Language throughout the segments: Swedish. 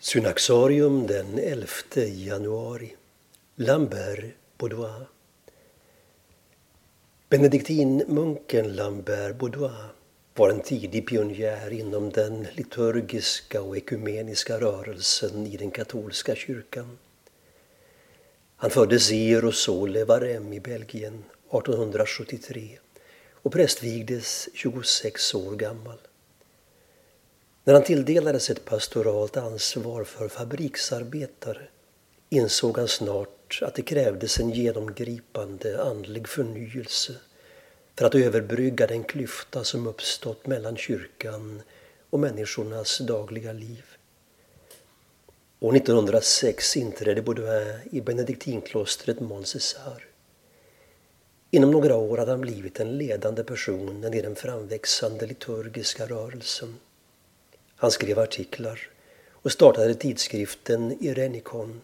Synaxarium den 11 januari. Lambert Baudois. Benediktinmunken Lambert Baudois var en tidig pionjär inom den liturgiska och ekumeniska rörelsen i den katolska kyrkan. Han föddes i Rosole Varem i Belgien 1873 och prästvigdes 26 år gammal. När han tilldelades ett pastoralt ansvar för fabriksarbetare insåg han snart att det krävdes en genomgripande andlig förnyelse för att överbrygga den klyfta som uppstått mellan kyrkan och människornas dagliga liv. År 1906 inträdde Baudouin i benediktinklostret Montcésar. Inom några år hade han blivit en ledande person i den framväxande liturgiska rörelsen. Han skrev artiklar och startade tidskriften Irenikon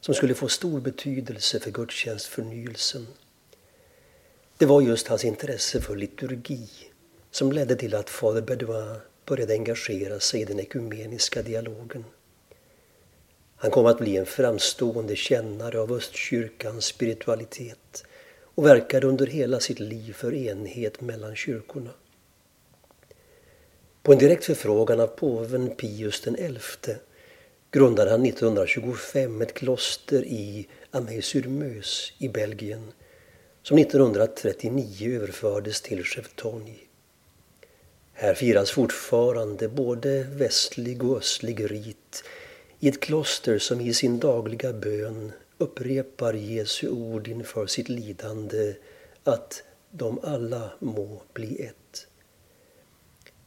som skulle få stor betydelse för gudstjänstförnyelsen. Det var just hans intresse för liturgi som ledde till att fader Bedouin började engagera sig i den ekumeniska dialogen. Han kom att bli en framstående kännare av östkyrkans spiritualitet och verkade under hela sitt liv för enhet mellan kyrkorna. På en direkt förfrågan av påven Pius XI grundade han 1925 ett kloster i Amay-sur-Meuse i Belgien som 1939 överfördes till Chevtogne. Här firas fortfarande både västlig och östlig rit i ett kloster som i sin dagliga bön upprepar Jesu ord inför sitt lidande att de alla må bli ett.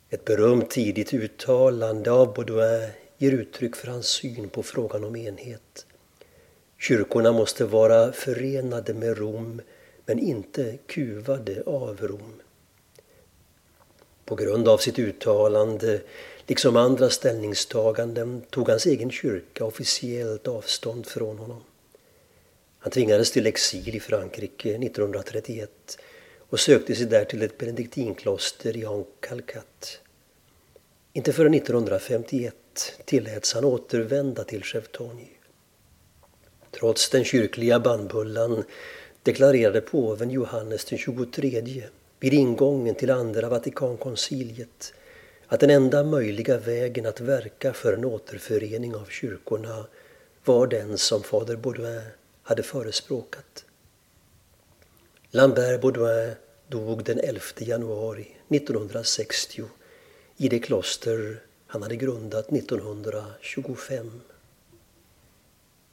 Ett berömt tidigt uttalande av Baudouin ger uttryck för hans syn på frågan om enhet. Kyrkorna måste vara förenade med Rom men inte kuvade av Rom. På grund av sitt uttalande, liksom andra ställningstaganden, tog hans egen kyrka officiellt avstånd från honom. Han tvingades till exil i Frankrike 1931 och sökte sig där till ett benediktinkloster i Ankalkat. Inte förrän 1951 tilläts han återvända till Chevtonji. Trots den kyrkliga bannbullan deklarerade påven Johannes den 23 vid ingången till andra Vatikankonciliet att den enda möjliga vägen att verka för en återförening av kyrkorna var den som fader Baudouin hade förespråkat. Lambert Baudouin dog den 11 januari 1960 i det kloster han hade grundat 1925.